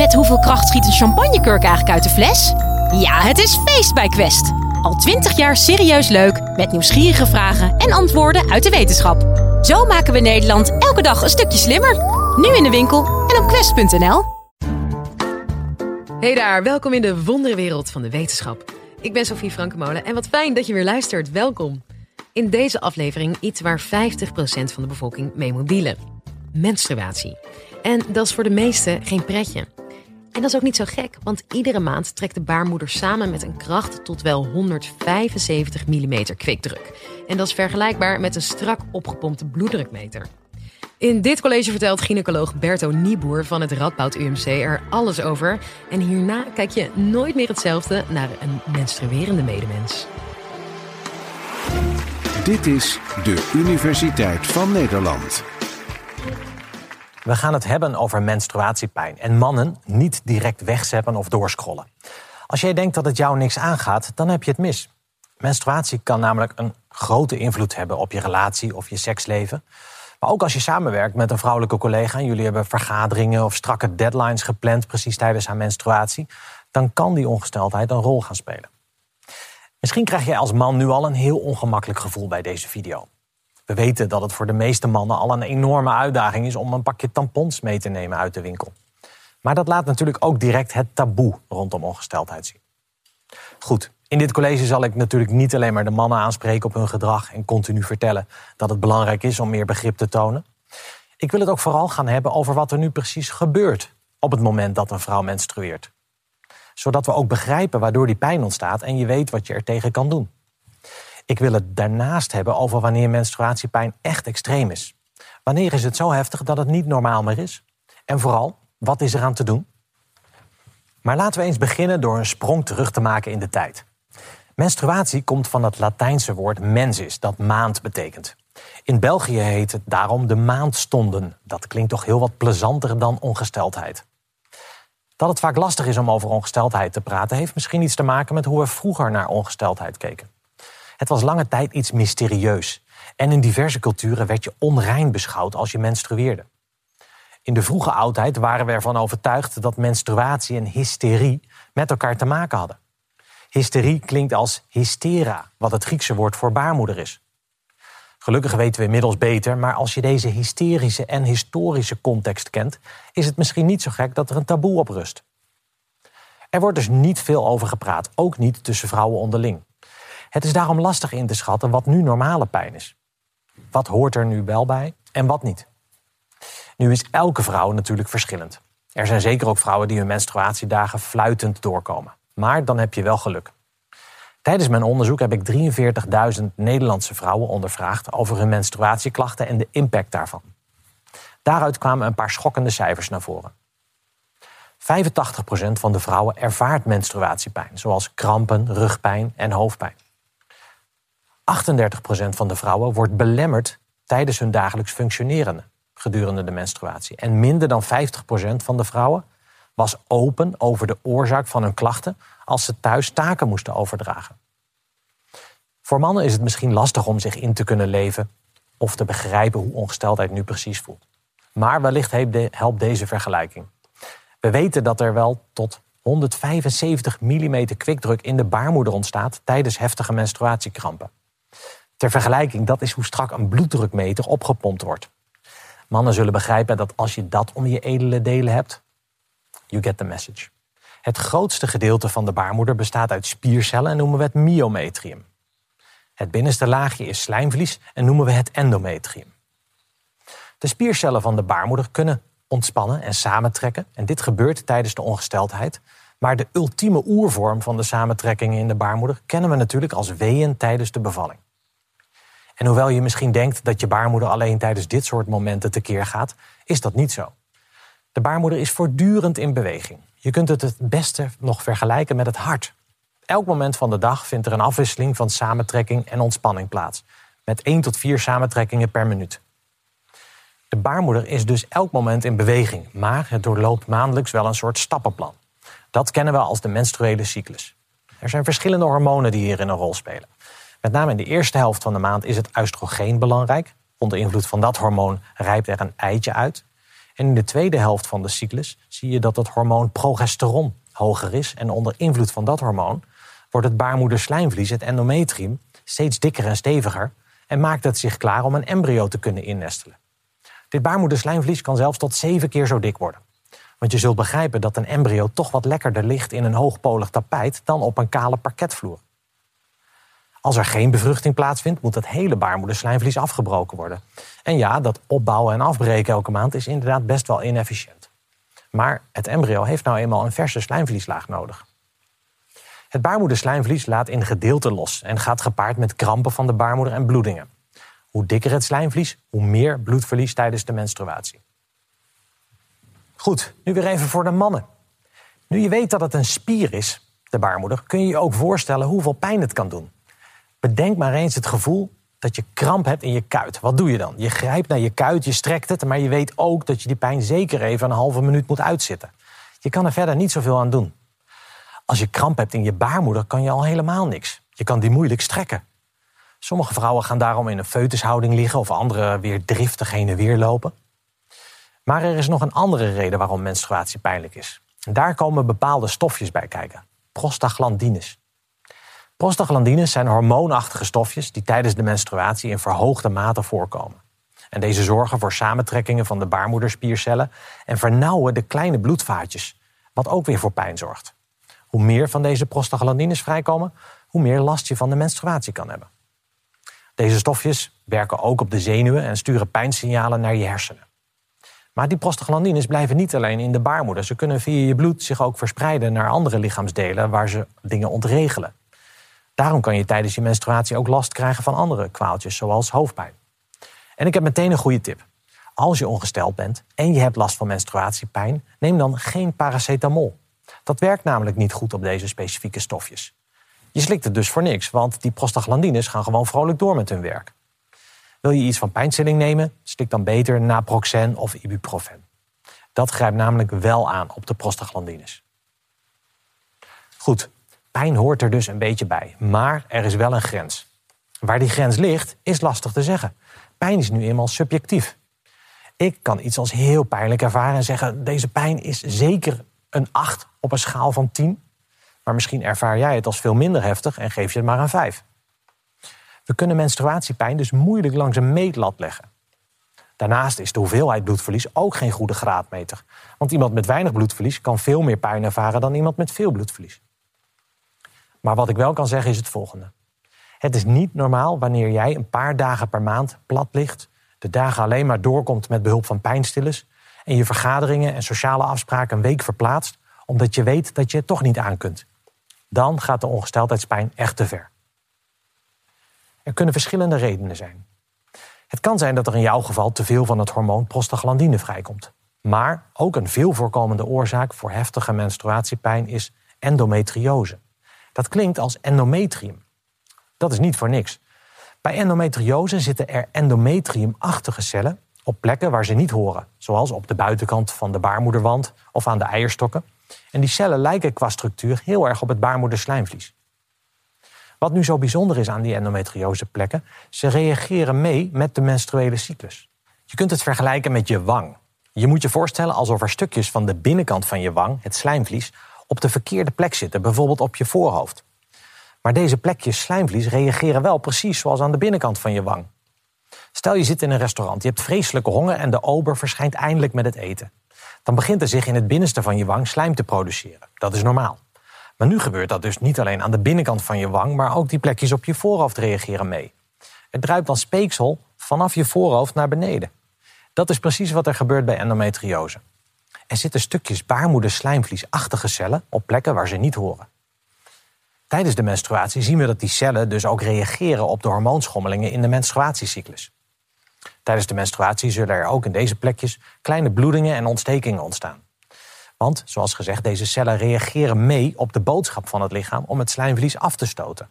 Met hoeveel kracht schiet een champagnekurk eigenlijk uit de fles? Ja, het is feest bij Quest. Al twintig jaar serieus leuk, met nieuwsgierige vragen en antwoorden uit de wetenschap. Zo maken we Nederland elke dag een stukje slimmer. Nu in de winkel en op quest.nl. Hey daar, welkom in de wonderwereld van de wetenschap. Ik ben Sophie Frankemolen en wat fijn dat je weer luistert. Welkom. In deze aflevering iets waar 50% van de bevolking mee moet dealen. Menstruatie. En dat is voor de meesten geen pretje. En dat is ook niet zo gek, want iedere maand trekt de baarmoeder samen met een kracht tot wel 175 mm kwikdruk. En dat is vergelijkbaar met een strak opgepompte bloeddrukmeter. In dit college vertelt gynaecoloog Berto Nieboer van het Radboud UMC er alles over. En hierna kijk je nooit meer hetzelfde naar een menstruerende medemens. Dit is de Universiteit van Nederland. We gaan het hebben over menstruatiepijn en mannen niet direct wegzeppen of doorscrollen. Als jij denkt dat het jou niks aangaat, dan heb je het mis. Menstruatie kan namelijk een grote invloed hebben op je relatie of je seksleven. Maar ook als je samenwerkt met een vrouwelijke collega en jullie hebben vergaderingen of strakke deadlines gepland precies tijdens haar menstruatie, dan kan die ongesteldheid een rol gaan spelen. Misschien krijg jij als man nu al een heel ongemakkelijk gevoel bij deze video. We weten dat het voor de meeste mannen al een enorme uitdaging is om een pakje tampons mee te nemen uit de winkel. Maar dat laat natuurlijk ook direct het taboe rondom ongesteldheid zien. Goed, in dit college zal ik natuurlijk niet alleen maar de mannen aanspreken op hun gedrag en continu vertellen dat het belangrijk is om meer begrip te tonen. Ik wil het ook vooral gaan hebben over wat er nu precies gebeurt op het moment dat een vrouw menstrueert. Zodat we ook begrijpen waardoor die pijn ontstaat en je weet wat je er tegen kan doen. Ik wil het daarnaast hebben over wanneer menstruatiepijn echt extreem is. Wanneer is het zo heftig dat het niet normaal meer is? En vooral, wat is er aan te doen? Maar laten we eens beginnen door een sprong terug te maken in de tijd. Menstruatie komt van het Latijnse woord mensis, dat maand betekent. In België heet het daarom de maandstonden. Dat klinkt toch heel wat plezanter dan ongesteldheid. Dat het vaak lastig is om over ongesteldheid te praten, heeft misschien iets te maken met hoe we vroeger naar ongesteldheid keken. Het was lange tijd iets mysterieus. En in diverse culturen werd je onrein beschouwd als je menstrueerde. In de vroege oudheid waren we ervan overtuigd dat menstruatie en hysterie met elkaar te maken hadden. Hysterie klinkt als hystera, wat het Griekse woord voor baarmoeder is. Gelukkig weten we inmiddels beter, maar als je deze hysterische en historische context kent, is het misschien niet zo gek dat er een taboe op rust. Er wordt dus niet veel over gepraat, ook niet tussen vrouwen onderling. Het is daarom lastig in te schatten wat nu normale pijn is. Wat hoort er nu wel bij en wat niet? Nu is elke vrouw natuurlijk verschillend. Er zijn zeker ook vrouwen die hun menstruatiedagen fluitend doorkomen. Maar dan heb je wel geluk. Tijdens mijn onderzoek heb ik 43.000 Nederlandse vrouwen ondervraagd over hun menstruatieklachten en de impact daarvan. Daaruit kwamen een paar schokkende cijfers naar voren. 85% van de vrouwen ervaart menstruatiepijn, zoals krampen, rugpijn en hoofdpijn. 38% van de vrouwen wordt belemmerd tijdens hun dagelijks functioneren gedurende de menstruatie. En minder dan 50% van de vrouwen was open over de oorzaak van hun klachten als ze thuis taken moesten overdragen. Voor mannen is het misschien lastig om zich in te kunnen leven of te begrijpen hoe ongesteldheid nu precies voelt. Maar wellicht helpt deze vergelijking. We weten dat er wel tot 175 mm kwikdruk in de baarmoeder ontstaat tijdens heftige menstruatiekrampen. Ter vergelijking, dat is hoe strak een bloeddrukmeter opgepompt wordt. Mannen zullen begrijpen dat als je dat om je edele delen hebt, you get the message. Het grootste gedeelte van de baarmoeder bestaat uit spiercellen en noemen we het myometrium. Het binnenste laagje is slijmvlies en noemen we het endometrium. De spiercellen van de baarmoeder kunnen ontspannen en samentrekken en dit gebeurt tijdens de ongesteldheid. Maar de ultieme oervorm van de samentrekkingen in de baarmoeder kennen we natuurlijk als weeën tijdens de bevalling. En hoewel je misschien denkt dat je baarmoeder alleen tijdens dit soort momenten tekeer gaat, is dat niet zo. De baarmoeder is voortdurend in beweging. Je kunt het het beste nog vergelijken met het hart. Elk moment van de dag vindt er een afwisseling van samentrekking en ontspanning plaats, met 1 tot 4 samentrekkingen per minuut. De baarmoeder is dus elk moment in beweging, maar het doorloopt maandelijks wel een soort stappenplan. Dat kennen we als de menstruele cyclus. Er zijn verschillende hormonen die hierin een rol spelen. Met name in de eerste helft van de maand is het oestrogeen belangrijk. Onder invloed van dat hormoon rijpt er een eitje uit. En in de tweede helft van de cyclus zie je dat het hormoon progesteron hoger is. En onder invloed van dat hormoon wordt het baarmoederslijmvlies, het endometrium, steeds dikker en steviger. En maakt het zich klaar om een embryo te kunnen innestelen. Dit baarmoederslijmvlies kan zelfs tot zeven keer zo dik worden. Want je zult begrijpen dat een embryo toch wat lekkerder ligt in een hoogpolig tapijt dan op een kale parketvloer. Als er geen bevruchting plaatsvindt, moet het hele baarmoederslijmvlies afgebroken worden. En ja, dat opbouwen en afbreken elke maand is inderdaad best wel inefficiënt. Maar het embryo heeft nou eenmaal een verse slijmvlieslaag nodig. Het baarmoederslijmvlies laat in gedeelten los en gaat gepaard met krampen van de baarmoeder en bloedingen. Hoe dikker het slijmvlies, hoe meer bloedverlies tijdens de menstruatie. Goed, nu weer even voor de mannen. Nu je weet dat het een spier is, de baarmoeder, kun je je ook voorstellen hoeveel pijn het kan doen. Bedenk maar eens het gevoel dat je kramp hebt in je kuit. Wat doe je dan? Je grijpt naar je kuit, je strekt het, maar je weet ook dat je die pijn zeker even een halve minuut moet uitzitten. Je kan er verder niet zoveel aan doen. Als je kramp hebt in je baarmoeder, kan je al helemaal niks. Je kan die moeilijk strekken. Sommige vrouwen gaan daarom in een foetushouding liggen of andere weer driftig heen en weer lopen. Maar er is nog een andere reden waarom menstruatie pijnlijk is. Daar komen bepaalde stofjes bij kijken. Prostaglandines. Prostaglandines zijn hormoonachtige stofjes die tijdens de menstruatie in verhoogde mate voorkomen. En deze zorgen voor samentrekkingen van de baarmoederspiercellen en vernauwen de kleine bloedvaatjes, wat ook weer voor pijn zorgt. Hoe meer van deze prostaglandines vrijkomen, hoe meer last je van de menstruatie kan hebben. Deze stofjes werken ook op de zenuwen en sturen pijnsignalen naar je hersenen. Maar die prostaglandines blijven niet alleen in de baarmoeder. Ze kunnen via je bloed zich ook verspreiden naar andere lichaamsdelen waar ze dingen ontregelen. Daarom kan je tijdens je menstruatie ook last krijgen van andere kwaaltjes, zoals hoofdpijn. En ik heb meteen een goede tip. Als je ongesteld bent en je hebt last van menstruatiepijn, neem dan geen paracetamol. Dat werkt namelijk niet goed op deze specifieke stofjes. Je slikt het dus voor niks, want die prostaglandines gaan gewoon vrolijk door met hun werk. Wil je iets van pijnstilling nemen, slik dan beter naproxen of ibuprofen. Dat grijpt namelijk wel aan op de prostaglandines. Goed, pijn hoort er dus een beetje bij, maar er is wel een grens. Waar die grens ligt, is lastig te zeggen. Pijn is nu eenmaal subjectief. Ik kan iets als heel pijnlijk ervaren en zeggen: deze pijn is zeker een 8 op een schaal van 10. Maar misschien ervaar jij het als veel minder heftig en geef je het maar een 5. We kunnen menstruatiepijn dus moeilijk langs een meetlat leggen. Daarnaast is de hoeveelheid bloedverlies ook geen goede graadmeter. Want iemand met weinig bloedverlies kan veel meer pijn ervaren dan iemand met veel bloedverlies. Maar wat ik wel kan zeggen is het volgende. Het is niet normaal wanneer jij een paar dagen per maand plat ligt, de dagen alleen maar doorkomt met behulp van pijnstillers en je vergaderingen en sociale afspraken een week verplaatst omdat je weet dat je het toch niet aan kunt. Dan gaat de ongesteldheidspijn echt te ver. Er kunnen verschillende redenen zijn. Het kan zijn dat er in jouw geval te veel van het hormoon prostaglandine vrijkomt. Maar ook een veel voorkomende oorzaak voor heftige menstruatiepijn is endometriose. Dat klinkt als endometrium. Dat is niet voor niks. Bij endometriose zitten er endometriumachtige cellen op plekken waar ze niet horen, zoals op de buitenkant van de baarmoederwand of aan de eierstokken. En die cellen lijken qua structuur heel erg op het baarmoederslijmvlies. Wat nu zo bijzonder is aan die endometriose plekken, ze reageren mee met de menstruele cyclus. Je kunt het vergelijken met je wang. Je moet je voorstellen alsof er stukjes van de binnenkant van je wang, het slijmvlies, op de verkeerde plek zitten, bijvoorbeeld op je voorhoofd. Maar deze plekjes slijmvlies reageren wel precies zoals aan de binnenkant van je wang. Stel je zit in een restaurant, je hebt vreselijke honger en de ober verschijnt eindelijk met het eten. Dan begint er zich in het binnenste van je wang slijm te produceren. Dat is normaal. Maar nu gebeurt dat dus niet alleen aan de binnenkant van je wang, maar ook die plekjes op je voorhoofd reageren mee. Het druipt dan speeksel vanaf je voorhoofd naar beneden. Dat is precies wat er gebeurt bij endometriose. Er zitten stukjes baarmoederslijmvliesachtige cellen op plekken waar ze niet horen. Tijdens de menstruatie zien we dat die cellen dus ook reageren op de hormoonschommelingen in de menstruatiecyclus. Tijdens de menstruatie zullen er ook in deze plekjes kleine bloedingen en ontstekingen ontstaan. Want, zoals gezegd, deze cellen reageren mee op de boodschap van het lichaam om het slijmvlies af te stoten.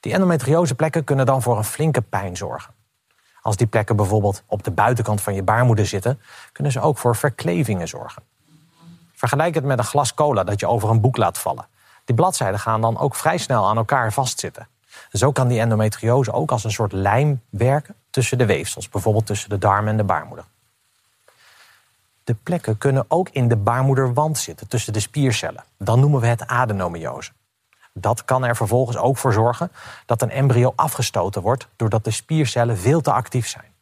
Die endometriose plekken kunnen dan voor een flinke pijn zorgen. Als die plekken bijvoorbeeld op de buitenkant van je baarmoeder zitten, kunnen ze ook voor verklevingen zorgen. Vergelijk het met een glas cola dat je over een boek laat vallen. Die bladzijden gaan dan ook vrij snel aan elkaar vastzitten. Zo kan die endometriose ook als een soort lijm werken tussen de weefsels, bijvoorbeeld tussen de darm en de baarmoeder. De plekken kunnen ook in de baarmoederwand zitten, tussen de spiercellen. Dan noemen we het adenomiose. Dat kan er vervolgens ook voor zorgen dat een embryo afgestoten wordt doordat de spiercellen veel te actief zijn.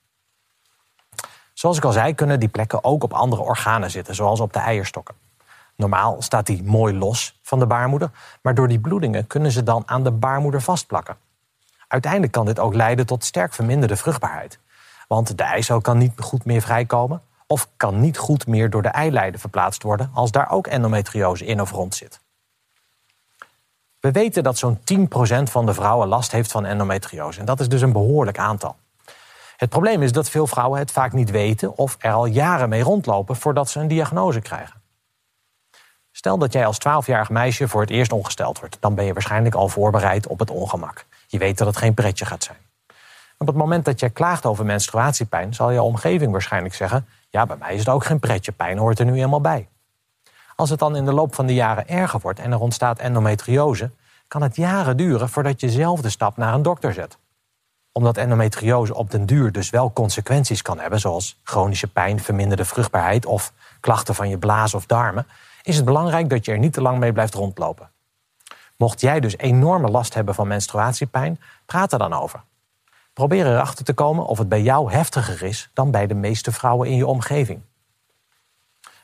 Zoals ik al zei, kunnen die plekken ook op andere organen zitten, zoals op de eierstokken. Normaal staat die mooi los van de baarmoeder, maar door die bloedingen kunnen ze dan aan de baarmoeder vastplakken. Uiteindelijk kan dit ook leiden tot sterk verminderde vruchtbaarheid. Want de eicel kan niet goed meer vrijkomen of kan niet goed meer door de eileiden verplaatst worden als daar ook endometriose in of rond zit. We weten dat zo'n 10% van de vrouwen last heeft van endometriose. En dat is dus een behoorlijk aantal. Het probleem is dat veel vrouwen het vaak niet weten of er al jaren mee rondlopen voordat ze een diagnose krijgen. Stel dat jij als 12-jarig meisje voor het eerst ongesteld wordt, dan ben je waarschijnlijk al voorbereid op het ongemak. Je weet dat het geen pretje gaat zijn. Op het moment dat jij klaagt over menstruatiepijn, zal je omgeving waarschijnlijk zeggen: Ja, bij mij is het ook geen pretje, pijn hoort er nu eenmaal bij. Als het dan in de loop van de jaren erger wordt en er ontstaat endometriose, kan het jaren duren voordat je zelf de stap naar een dokter zet. Omdat endometriose op den duur dus wel consequenties kan hebben, zoals chronische pijn, verminderde vruchtbaarheid of klachten van je blaas of darmen, is het belangrijk dat je er niet te lang mee blijft rondlopen. Mocht jij dus enorme last hebben van menstruatiepijn, praat er dan over. Probeer erachter te komen of het bij jou heftiger is dan bij de meeste vrouwen in je omgeving.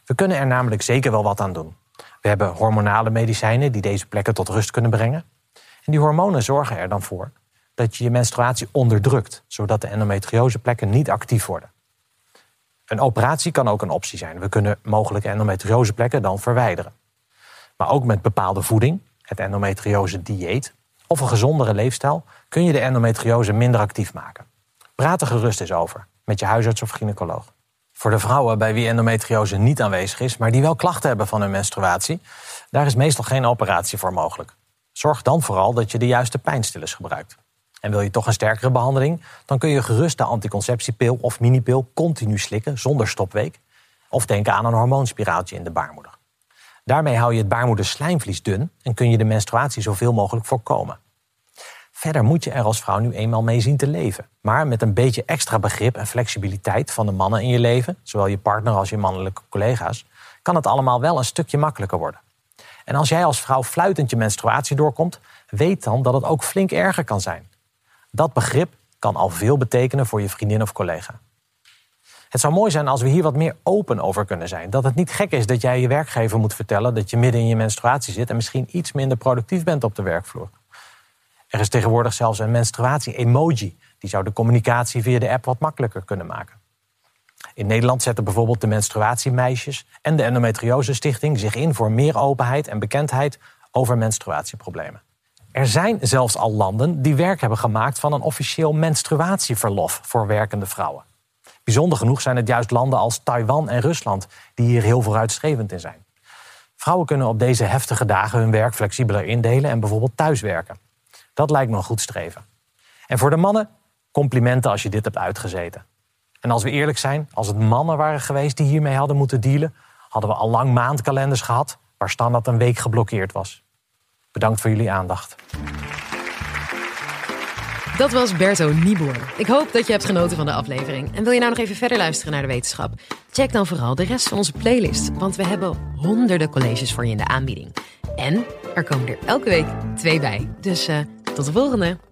We kunnen er namelijk zeker wel wat aan doen. We hebben hormonale medicijnen die deze plekken tot rust kunnen brengen. En die hormonen zorgen er dan voor dat je je menstruatie onderdrukt, zodat de endometrioseplekken niet actief worden. Een operatie kan ook een optie zijn. We kunnen mogelijke endometrioseplekken dan verwijderen. Maar ook met bepaalde voeding, het endometriose dieet of een gezondere leefstijl kun je de endometriose minder actief maken. Praat er gerust eens over met je huisarts of gynaecoloog. Voor de vrouwen bij wie endometriose niet aanwezig is, maar die wel klachten hebben van hun menstruatie, daar is meestal geen operatie voor mogelijk. Zorg dan vooral dat je de juiste pijnstillers gebruikt. En wil je toch een sterkere behandeling, dan kun je gerust de anticonceptiepil of minipil continu slikken zonder stopweek. Of denken aan een hormoonspiraaltje in de baarmoeder. Daarmee hou je het baarmoederslijmvlies dun en kun je de menstruatie zoveel mogelijk voorkomen. Verder moet je er als vrouw nu eenmaal mee zien te leven. Maar met een beetje extra begrip en flexibiliteit van de mannen in je leven, zowel je partner als je mannelijke collega's, kan het allemaal wel een stukje makkelijker worden. En als jij als vrouw fluitend je menstruatie doorkomt, weet dan dat het ook flink erger kan zijn. Dat begrip kan al veel betekenen voor je vriendin of collega. Het zou mooi zijn als we hier wat meer open over kunnen zijn. Dat het niet gek is dat jij je werkgever moet vertellen dat je midden in je menstruatie zit en misschien iets minder productief bent op de werkvloer. Er is tegenwoordig zelfs een menstruatie-emoji. Die zou de communicatie via de app wat makkelijker kunnen maken. In Nederland zetten bijvoorbeeld de menstruatiemeisjes en de Endometriose Stichting zich in voor meer openheid en bekendheid over menstruatieproblemen. Er zijn zelfs al landen die werk hebben gemaakt van een officieel menstruatieverlof voor werkende vrouwen. Bijzonder genoeg zijn het juist landen als Taiwan en Rusland die hier heel vooruitstrevend in zijn. Vrouwen kunnen op deze heftige dagen hun werk flexibeler indelen en bijvoorbeeld thuiswerken. Dat lijkt me een goed streven. En voor de mannen, complimenten als je dit hebt uitgezeten. En als we eerlijk zijn, als het mannen waren geweest die hiermee hadden moeten dealen, hadden we al lang maandkalenders gehad waar standaard een week geblokkeerd was. Bedankt voor jullie aandacht. Dat was Berto Nieboer. Ik hoop dat je hebt genoten van de aflevering. En wil je nou nog even verder luisteren naar de wetenschap? Check dan vooral de rest van onze playlist, want we hebben honderden colleges voor je in de aanbieding. En er komen er elke week twee bij. Dus uh, tot de volgende!